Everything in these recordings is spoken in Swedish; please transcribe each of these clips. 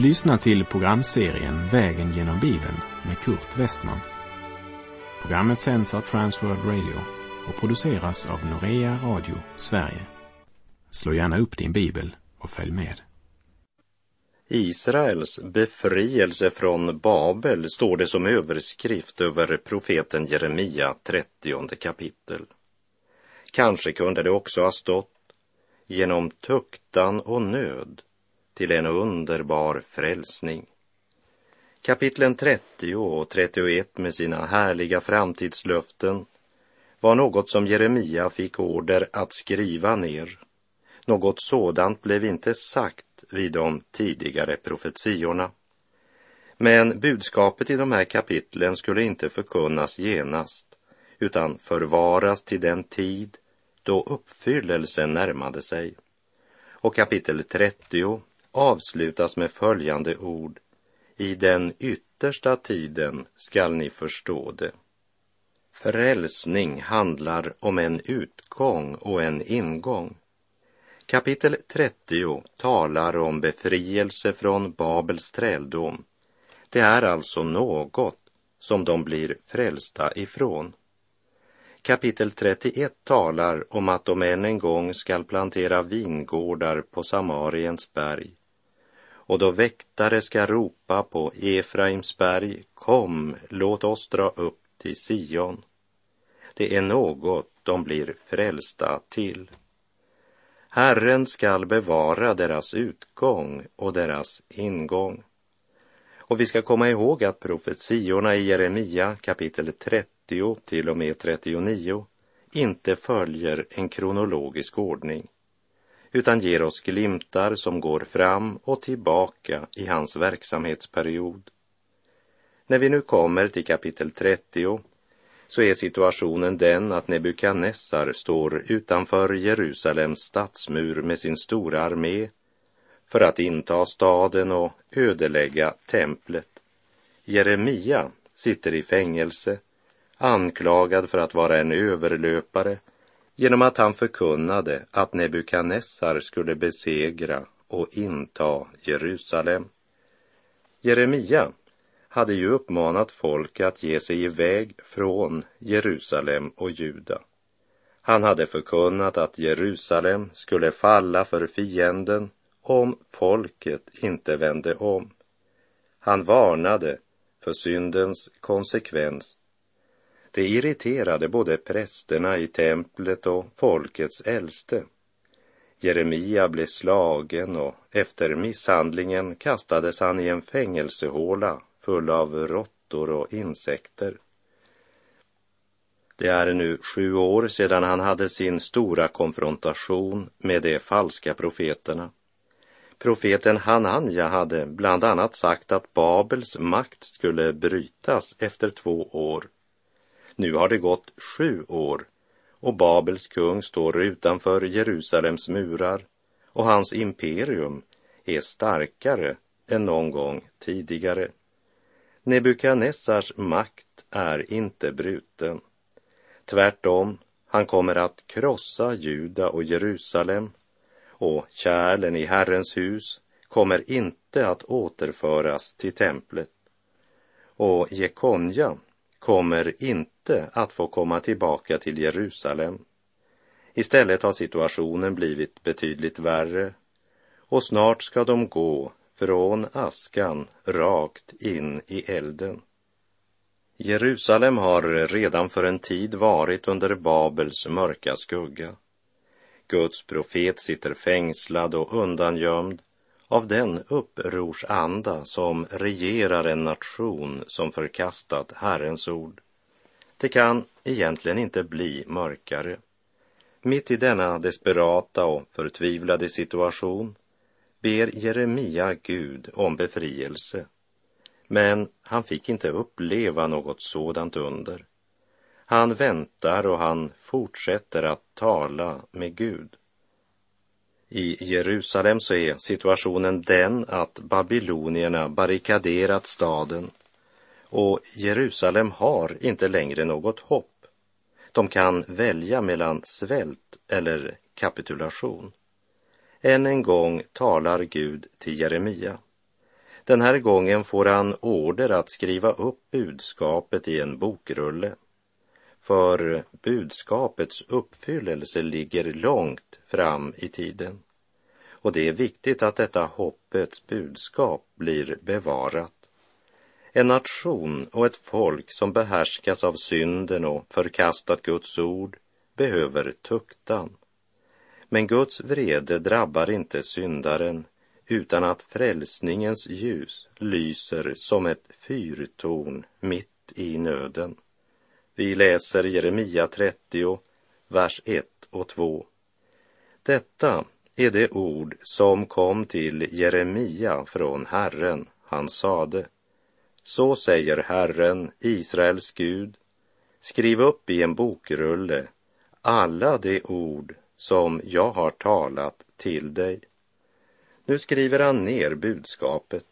Du lyssnar till programserien Vägen genom Bibeln med Kurt Westman. Programmet sänds av Transworld Radio och produceras av Norea Radio Sverige. Slå gärna upp din bibel och följ med. Israels befrielse från Babel står det som överskrift över profeten Jeremia 30 kapitel. Kanske kunde det också ha stått genom tuktan och nöd till en underbar frälsning. Kapitlen 30 och 31 med sina härliga framtidslöften var något som Jeremia fick order att skriva ner. Något sådant blev inte sagt vid de tidigare profetiorna. Men budskapet i de här kapitlen skulle inte förkunnas genast utan förvaras till den tid då uppfyllelsen närmade sig. Och kapitel 30 avslutas med följande ord. I den yttersta tiden skall ni förstå det. Frälsning handlar om en utgång och en ingång. Kapitel 30 talar om befrielse från Babels träldom. Det är alltså något som de blir frälsta ifrån. Kapitel 31 talar om att de än en gång skall plantera vingårdar på Samariens berg och då väktare ska ropa på Efraims berg, kom, låt oss dra upp till Sion. Det är något de blir frälsta till. Herren skall bevara deras utgång och deras ingång. Och vi ska komma ihåg att profetiorna i Jeremia kapitel 30 till och med 39 inte följer en kronologisk ordning utan ger oss glimtar som går fram och tillbaka i hans verksamhetsperiod. När vi nu kommer till kapitel 30 så är situationen den att Nebukadnessar står utanför Jerusalems stadsmur med sin stora armé för att inta staden och ödelägga templet. Jeremia sitter i fängelse, anklagad för att vara en överlöpare genom att han förkunnade att Nebukadnessar skulle besegra och inta Jerusalem. Jeremia hade ju uppmanat folk att ge sig iväg från Jerusalem och Juda. Han hade förkunnat att Jerusalem skulle falla för fienden om folket inte vände om. Han varnade för syndens konsekvens det irriterade både prästerna i templet och folkets äldste. Jeremia blev slagen och efter misshandlingen kastades han i en fängelsehåla full av råttor och insekter. Det är nu sju år sedan han hade sin stora konfrontation med de falska profeterna. Profeten Hananja hade bland annat sagt att Babels makt skulle brytas efter två år nu har det gått sju år och Babels kung står utanför Jerusalems murar och hans imperium är starkare än någon gång tidigare. Nebukadnessars makt är inte bruten. Tvärtom, han kommer att krossa Juda och Jerusalem och kärlen i Herrens hus kommer inte att återföras till templet. Och Jekonja kommer inte att få komma tillbaka till Jerusalem. Istället har situationen blivit betydligt värre och snart ska de gå från askan rakt in i elden. Jerusalem har redan för en tid varit under Babels mörka skugga. Guds profet sitter fängslad och undangömd av den upprorsanda som regerar en nation som förkastat Herrens ord. Det kan egentligen inte bli mörkare. Mitt i denna desperata och förtvivlade situation ber Jeremia Gud om befrielse. Men han fick inte uppleva något sådant under. Han väntar och han fortsätter att tala med Gud. I Jerusalem så är situationen den att babylonierna barrikaderat staden och Jerusalem har inte längre något hopp. De kan välja mellan svält eller kapitulation. Än en gång talar Gud till Jeremia. Den här gången får han order att skriva upp budskapet i en bokrulle. För budskapets uppfyllelse ligger långt fram i tiden. Och det är viktigt att detta hoppets budskap blir bevarat. En nation och ett folk som behärskas av synden och förkastat Guds ord behöver tuktan. Men Guds vrede drabbar inte syndaren utan att frälsningens ljus lyser som ett fyrtorn mitt i nöden. Vi läser Jeremia 30, vers 1 och 2. Detta är det ord som kom till Jeremia från Herren. Han sade, så säger Herren, Israels Gud, skriv upp i en bokrulle alla de ord som jag har talat till dig. Nu skriver han ner budskapet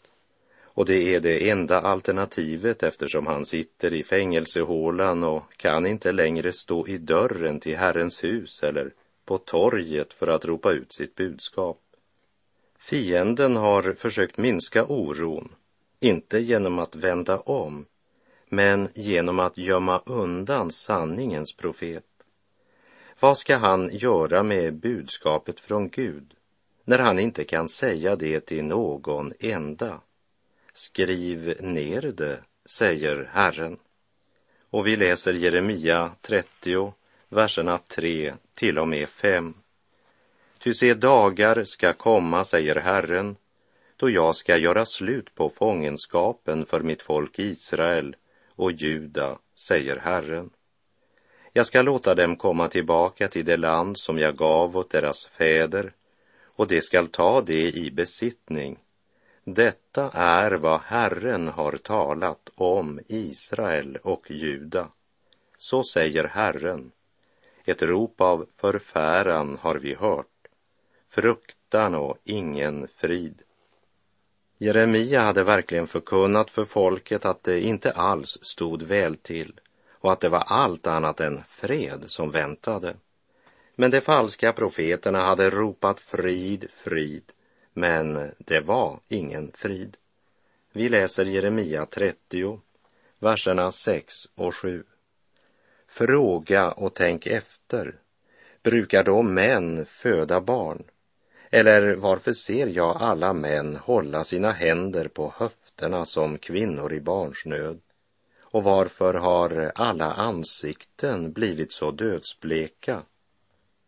och det är det enda alternativet eftersom han sitter i fängelsehålan och kan inte längre stå i dörren till Herrens hus eller på torget för att ropa ut sitt budskap. Fienden har försökt minska oron, inte genom att vända om, men genom att gömma undan sanningens profet. Vad ska han göra med budskapet från Gud när han inte kan säga det till någon enda? Skriv ner det, säger Herren. Och vi läser Jeremia 30, verserna 3 till och med 5. Ty se dagar ska komma, säger Herren, då jag ska göra slut på fångenskapen för mitt folk Israel och Juda, säger Herren. Jag ska låta dem komma tillbaka till det land som jag gav åt deras fäder och de skall ta det i besittning. Detta är vad Herren har talat om Israel och Juda. Så säger Herren. Ett rop av förfäran har vi hört, fruktan och ingen frid. Jeremia hade verkligen förkunnat för folket att det inte alls stod väl till och att det var allt annat än fred som väntade. Men de falska profeterna hade ropat frid, frid, men det var ingen frid. Vi läser Jeremia 30, verserna 6 och 7. Fråga och tänk efter. Brukar då män föda barn? Eller varför ser jag alla män hålla sina händer på höfterna som kvinnor i barnsnöd? Och varför har alla ansikten blivit så dödsbleka?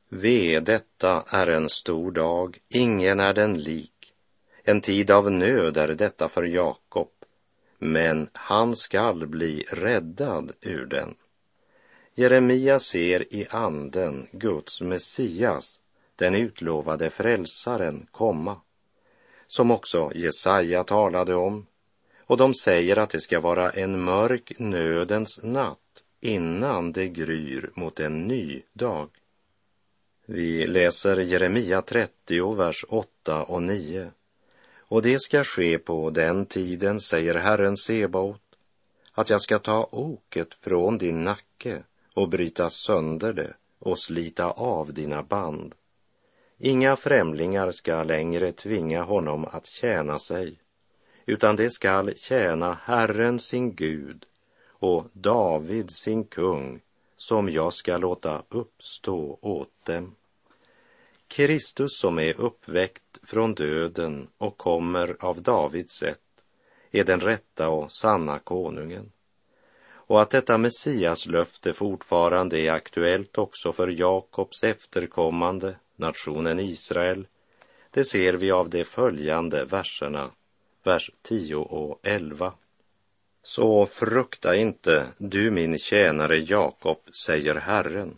Ve, detta är en stor dag, ingen är den lik. En tid av nöd är detta för Jakob, men han skall bli räddad ur den. Jeremia ser i anden Guds Messias, den utlovade frälsaren, komma, som också Jesaja talade om och de säger att det ska vara en mörk nödens natt innan det gryr mot en ny dag. Vi läser Jeremia 30, vers 8 och 9. Och det ska ske på den tiden, säger Herren Sebaot, att jag ska ta oket från din nacke och bryta sönder det och slita av dina band. Inga främlingar ska längre tvinga honom att tjäna sig utan det skall tjäna Herren sin Gud och David sin kung, som jag ska låta uppstå åt dem. Kristus som är uppväckt från döden och kommer av Davids sätt är den rätta och sanna konungen. Och att detta Messiaslöfte fortfarande är aktuellt också för Jakobs efterkommande, nationen Israel, det ser vi av de följande verserna vers 10 och 11. Så frukta inte, du min tjänare Jakob, säger Herren,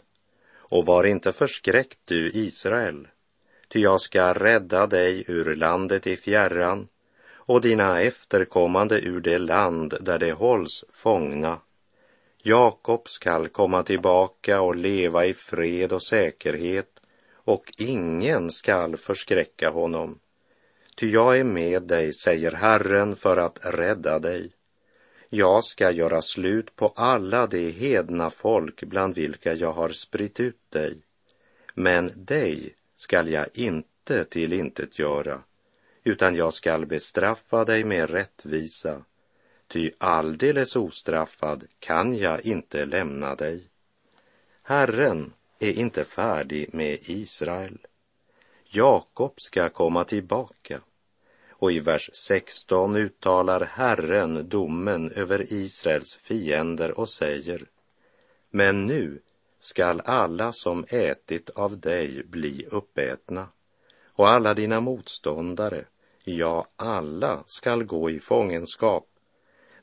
och var inte förskräckt, du Israel, ty jag ska rädda dig ur landet i fjärran och dina efterkommande ur det land där de hålls fångna. Jakob skall komma tillbaka och leva i fred och säkerhet och ingen skall förskräcka honom. Ty jag är med dig, säger Herren, för att rädda dig. Jag ska göra slut på alla de hedna folk bland vilka jag har spritt ut dig. Men dig skall jag inte till intet göra, utan jag skall bestraffa dig med rättvisa, ty alldeles ostraffad kan jag inte lämna dig. Herren är inte färdig med Israel. Jakob ska komma tillbaka. Och i vers 16 uttalar Herren domen över Israels fiender och säger Men nu skall alla som ätit av dig bli uppätna och alla dina motståndare, ja, alla skall gå i fångenskap.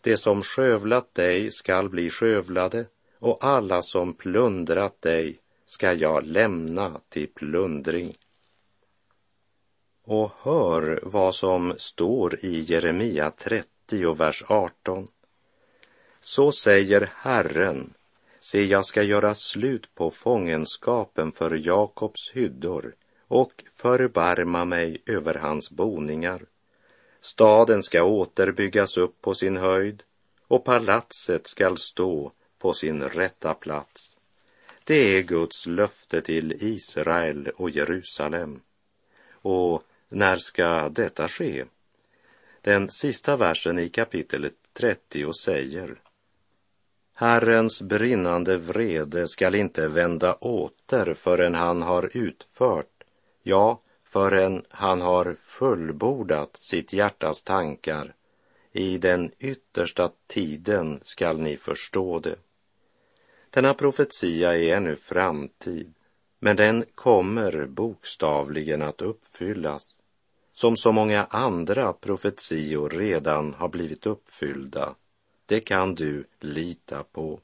Det som skövlat dig skall bli skövlade och alla som plundrat dig ska jag lämna typ till plundring. Och hör vad som står i Jeremia 30, vers 18. Så säger Herren, se, jag ska göra slut på fångenskapen för Jakobs hyddor och förbarma mig över hans boningar. Staden ska återbyggas upp på sin höjd och palatset skall stå på sin rätta plats. Det är Guds löfte till Israel och Jerusalem. Och när ska detta ske? Den sista versen i kapitel 30 säger Herrens brinnande vrede skall inte vända åter förrän han har utfört, ja, förrän han har fullbordat sitt hjärtas tankar. I den yttersta tiden skall ni förstå det. Denna profetia är ännu framtid, men den kommer bokstavligen att uppfyllas, som så många andra profetior redan har blivit uppfyllda. Det kan du lita på.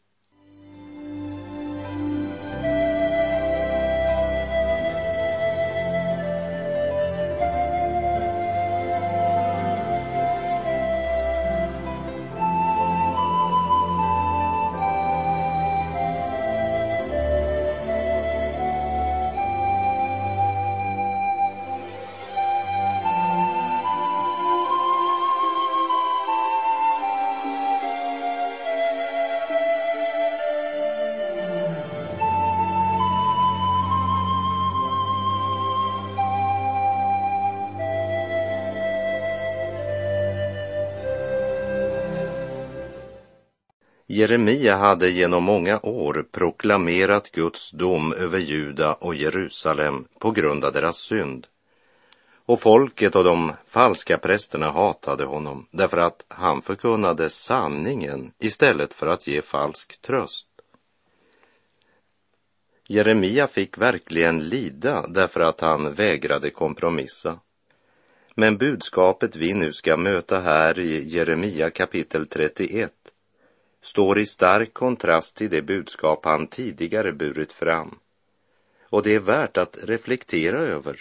Jeremia hade genom många år proklamerat Guds dom över Juda och Jerusalem på grund av deras synd. Och folket och de falska prästerna hatade honom därför att han förkunnade sanningen istället för att ge falsk tröst. Jeremia fick verkligen lida därför att han vägrade kompromissa. Men budskapet vi nu ska möta här i Jeremia kapitel 31 står i stark kontrast till det budskap han tidigare burit fram. Och det är värt att reflektera över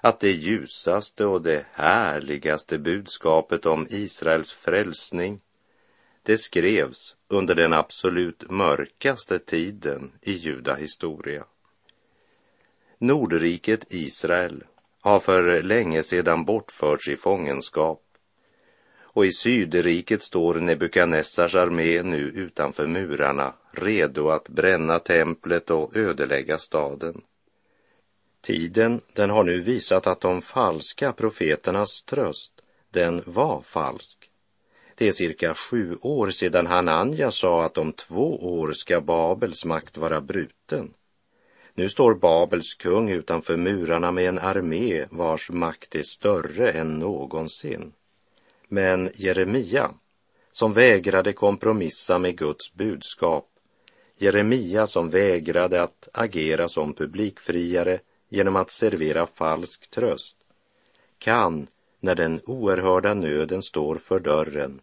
att det ljusaste och det härligaste budskapet om Israels frälsning, det skrevs under den absolut mörkaste tiden i judahistoria. Nordriket Israel har för länge sedan bortförts i fångenskap och i Sydriket står Nebukadnessars armé nu utanför murarna, redo att bränna templet och ödelägga staden. Tiden, den har nu visat att de falska profeternas tröst, den var falsk. Det är cirka sju år sedan Hananja sa att om två år ska Babels makt vara bruten. Nu står Babels kung utanför murarna med en armé vars makt är större än någonsin. Men Jeremia, som vägrade kompromissa med Guds budskap, Jeremia som vägrade att agera som publikfriare genom att servera falsk tröst, kan, när den oerhörda nöden står för dörren,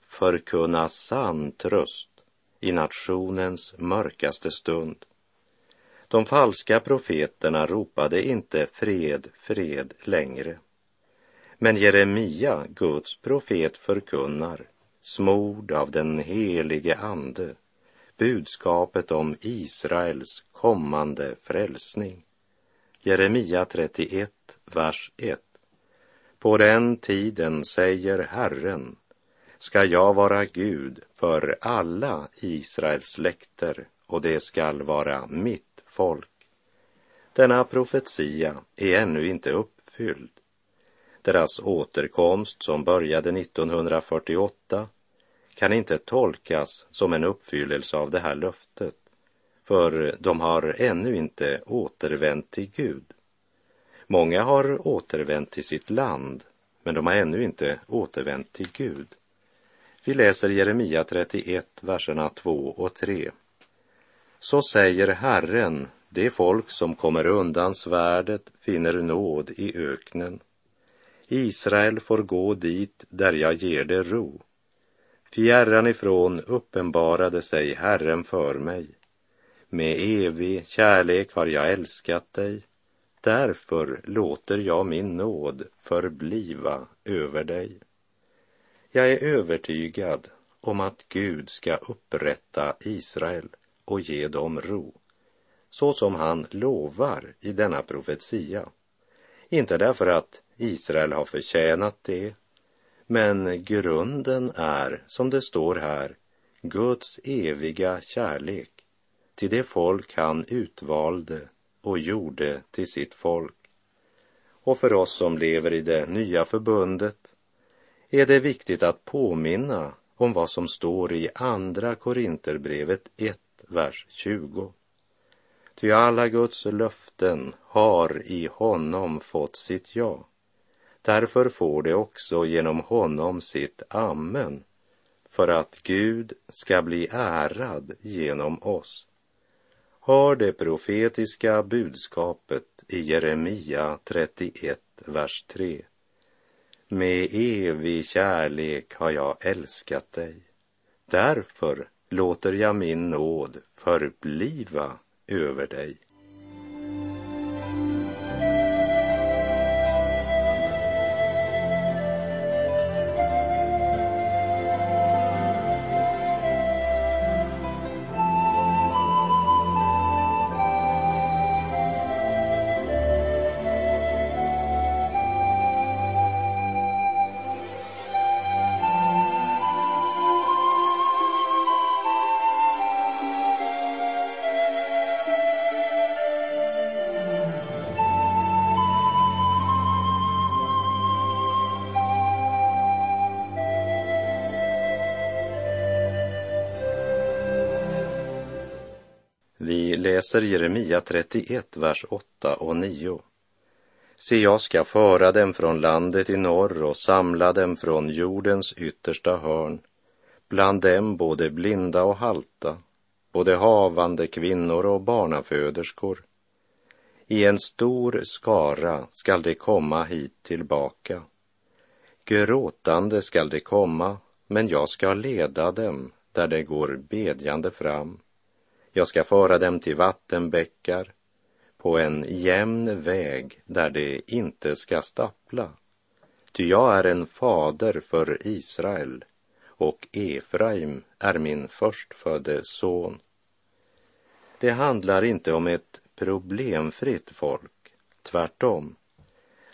förkunna sann tröst i nationens mörkaste stund. De falska profeterna ropade inte fred, fred längre. Men Jeremia, Guds profet, förkunnar, smord av den helige Ande, budskapet om Israels kommande frälsning. Jeremia 31, vers 1. På den tiden, säger Herren, ska jag vara Gud för alla Israels släkter och det skall vara mitt folk. Denna profetia är ännu inte uppfylld deras återkomst som började 1948 kan inte tolkas som en uppfyllelse av det här löftet, för de har ännu inte återvänt till Gud. Många har återvänt till sitt land, men de har ännu inte återvänt till Gud. Vi läser Jeremia 31, verserna 2 och 3. Så säger Herren, det folk som kommer undan svärdet finner nåd i öknen. Israel får gå dit där jag ger det ro. Fjärran ifrån uppenbarade sig Herren för mig. Med evig kärlek har jag älskat dig. Därför låter jag min nåd förbliva över dig. Jag är övertygad om att Gud ska upprätta Israel och ge dem ro, så som han lovar i denna profetia. Inte därför att Israel har förtjänat det, men grunden är, som det står här, Guds eviga kärlek till det folk han utvalde och gjorde till sitt folk. Och för oss som lever i det nya förbundet är det viktigt att påminna om vad som står i Andra Korinterbrevet 1, vers 20. Ty alla Guds löften har i honom fått sitt ja. Därför får det också genom honom sitt amen, för att Gud ska bli ärad genom oss. Hör det profetiska budskapet i Jeremia 31, vers 3. Med evig kärlek har jag älskat dig. Därför låter jag min nåd förbliva över dig. Läser Jeremia 31, vers 8 och 9. Se, jag ska föra dem från landet i norr och samla dem från jordens yttersta hörn, bland dem både blinda och halta, både havande kvinnor och barnaföderskor. I en stor skara skall de komma hit tillbaka. Gråtande skall de komma, men jag ska leda dem där de går bedjande fram. Jag ska föra dem till vattenbäckar på en jämn väg där de inte ska stappla. Ty jag är en fader för Israel och Efraim är min förstfödde son. Det handlar inte om ett problemfritt folk, tvärtom.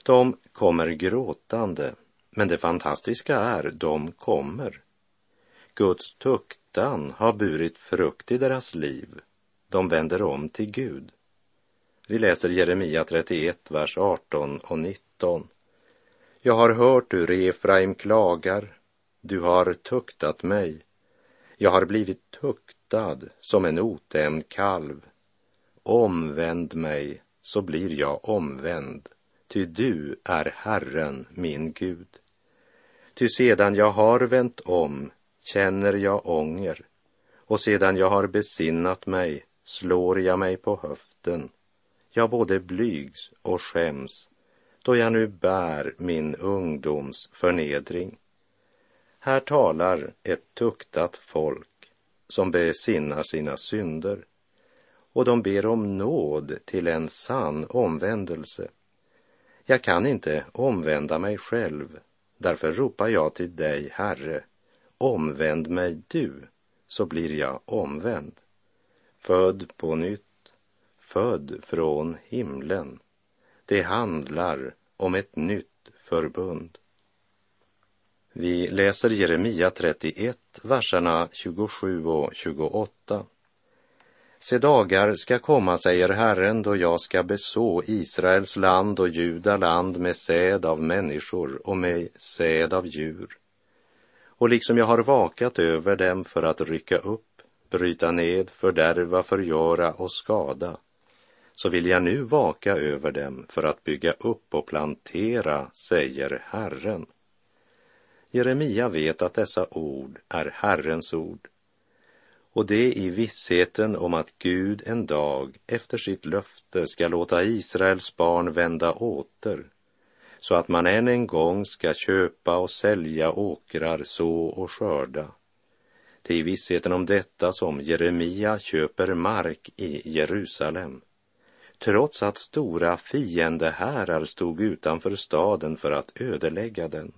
De kommer gråtande, men det fantastiska är, de kommer. Guds tuktan har burit frukt i deras liv. De vänder om till Gud. Vi läser Jeremia 31, vers 18 och 19. Jag har hört hur Efraim klagar. Du har tuktat mig. Jag har blivit tuktad som en otämjd kalv. Omvänd mig, så blir jag omvänd, ty du är Herren, min Gud. Ty sedan jag har vänt om känner jag ånger och sedan jag har besinnat mig slår jag mig på höften. Jag både blygs och skäms då jag nu bär min ungdoms förnedring. Här talar ett tuktat folk som besinnar sina synder och de ber om nåd till en sann omvändelse. Jag kan inte omvända mig själv, därför ropar jag till dig, Herre, omvänd mig du, så blir jag omvänd. Född på nytt, född från himlen. Det handlar om ett nytt förbund. Vi läser Jeremia 31, verserna 27 och 28. Se dagar ska komma, säger Herren, då jag ska beså Israels land och Juda land med säd av människor och med säd av djur. Och liksom jag har vakat över dem för att rycka upp, bryta ned, fördärva, förgöra och skada, så vill jag nu vaka över dem för att bygga upp och plantera, säger Herren. Jeremia vet att dessa ord är Herrens ord och det i vissheten om att Gud en dag efter sitt löfte ska låta Israels barn vända åter så att man än en gång ska köpa och sälja åkrar, så och skörda. Det är i vissheten om detta som Jeremia köper mark i Jerusalem trots att stora fiendehärar stod utanför staden för att ödelägga den.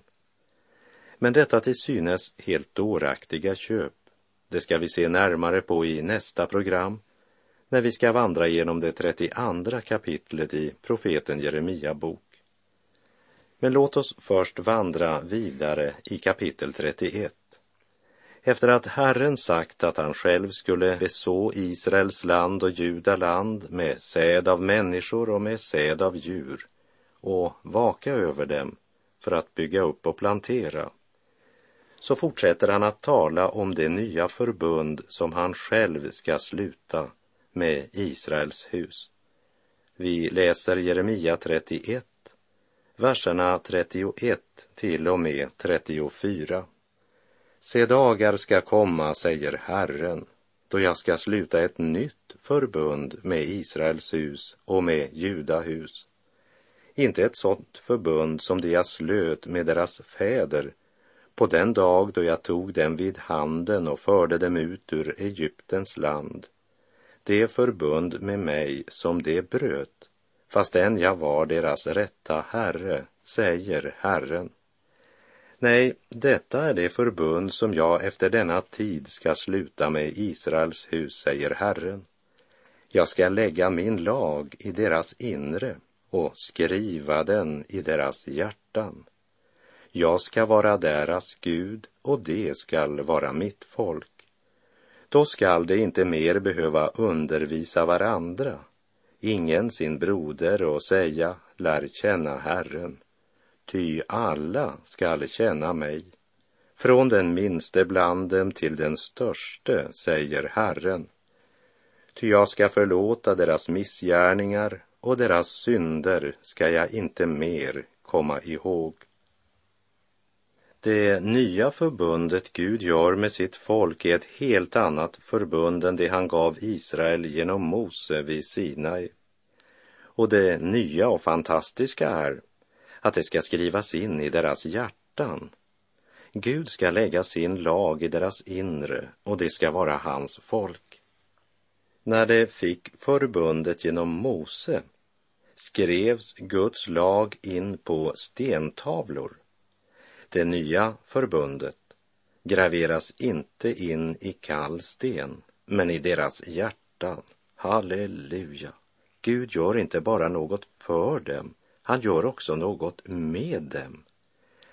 Men detta till synes helt dåraktiga köp, det ska vi se närmare på i nästa program, när vi ska vandra genom det 32 kapitlet i profeten Jeremia bok. Men låt oss först vandra vidare i kapitel 31. Efter att Herren sagt att han själv skulle beså Israels land och Juda land med säd av människor och med säd av djur och vaka över dem för att bygga upp och plantera, så fortsätter han att tala om det nya förbund som han själv ska sluta med Israels hus. Vi läser Jeremia 31, verserna 31 till och med 34. Se dagar ska komma, säger Herren, då jag ska sluta ett nytt förbund med Israels hus och med Judahus. Inte ett sådant förbund som det jag slöt med deras fäder på den dag då jag tog dem vid handen och förde dem ut ur Egyptens land. Det förbund med mig som de bröt, fastän jag var deras rätta herre, säger Herren. Nej, detta är det förbund som jag efter denna tid ska sluta med Israels hus, säger Herren. Jag ska lägga min lag i deras inre och skriva den i deras hjärtan. Jag ska vara deras Gud och det skall vara mitt folk. Då skall de inte mer behöva undervisa varandra, ingen sin broder och säga, lär känna Herren ty alla skall känna mig. Från den minste bland dem till den störste, säger Herren. Ty jag ska förlåta deras missgärningar och deras synder ska jag inte mer komma ihåg. Det nya förbundet Gud gör med sitt folk är ett helt annat förbund än det han gav Israel genom Mose vid Sinai. Och det nya och fantastiska är att det ska skrivas in i deras hjärtan. Gud ska lägga sin lag i deras inre och det ska vara hans folk. När de fick förbundet genom Mose skrevs Guds lag in på stentavlor. Det nya förbundet graveras inte in i kall sten, men i deras hjärtan. Halleluja! Gud gör inte bara något för dem, han gör också något med dem.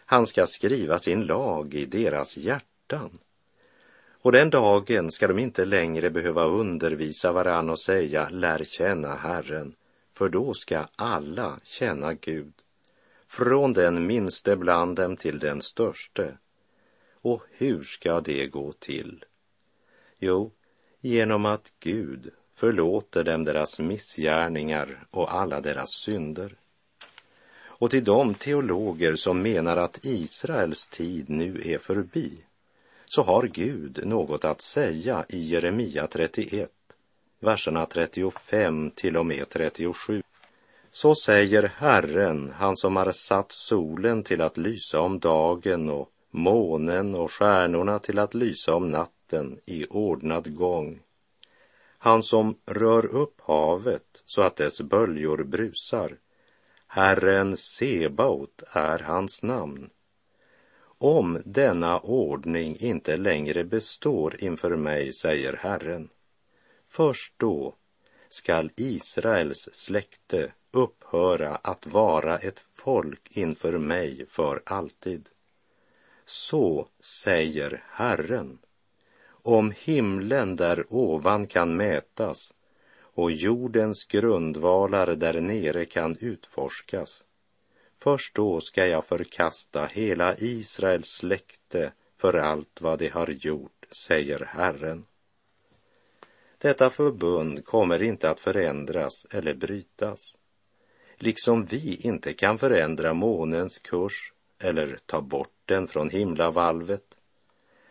Han ska skriva sin lag i deras hjärtan. Och den dagen ska de inte längre behöva undervisa varann och säga lär känna Herren, för då ska alla känna Gud, från den minste bland dem till den störste. Och hur ska det gå till? Jo, genom att Gud förlåter dem deras missgärningar och alla deras synder. Och till de teologer som menar att Israels tid nu är förbi, så har Gud något att säga i Jeremia 31, verserna 35 till och med 37. Så säger Herren, han som har satt solen till att lysa om dagen och månen och stjärnorna till att lysa om natten i ordnad gång. Han som rör upp havet så att dess böljor brusar Herren Sebaot är hans namn. Om denna ordning inte längre består inför mig, säger Herren, först då skall Israels släkte upphöra att vara ett folk inför mig för alltid. Så säger Herren. om himlen där ovan kan mätas och jordens grundvalar där nere kan utforskas, först då ska jag förkasta hela Israels släkte för allt vad de har gjort, säger Herren. Detta förbund kommer inte att förändras eller brytas, liksom vi inte kan förändra månens kurs eller ta bort den från himlavalvet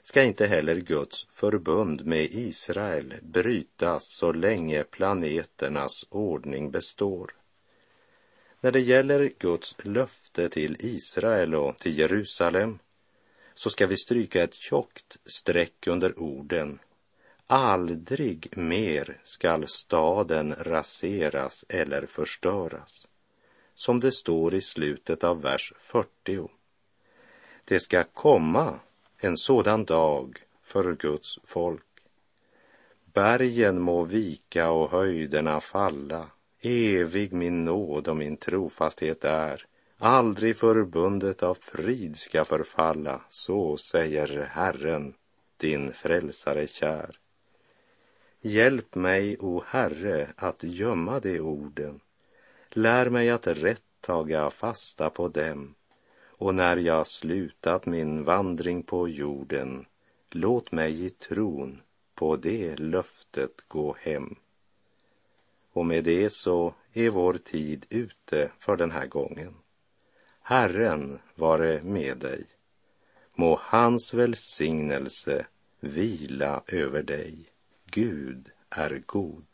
ska inte heller Guds förbund med Israel brytas så länge planeternas ordning består. När det gäller Guds löfte till Israel och till Jerusalem så ska vi stryka ett tjockt streck under orden Aldrig mer skall staden raseras eller förstöras. Som det står i slutet av vers 40. Det ska komma en sådan dag för Guds folk. Bergen må vika och höjderna falla, evig min nåd och min trofasthet är. Aldrig förbundet av frid ska förfalla, så säger Herren, din frälsare kär. Hjälp mig, o Herre, att gömma de orden. Lär mig att rätt taga fasta på dem och när jag slutat min vandring på jorden, låt mig i tron på det löftet gå hem. Och med det så är vår tid ute för den här gången. Herren vare med dig. Må hans välsignelse vila över dig. Gud är god.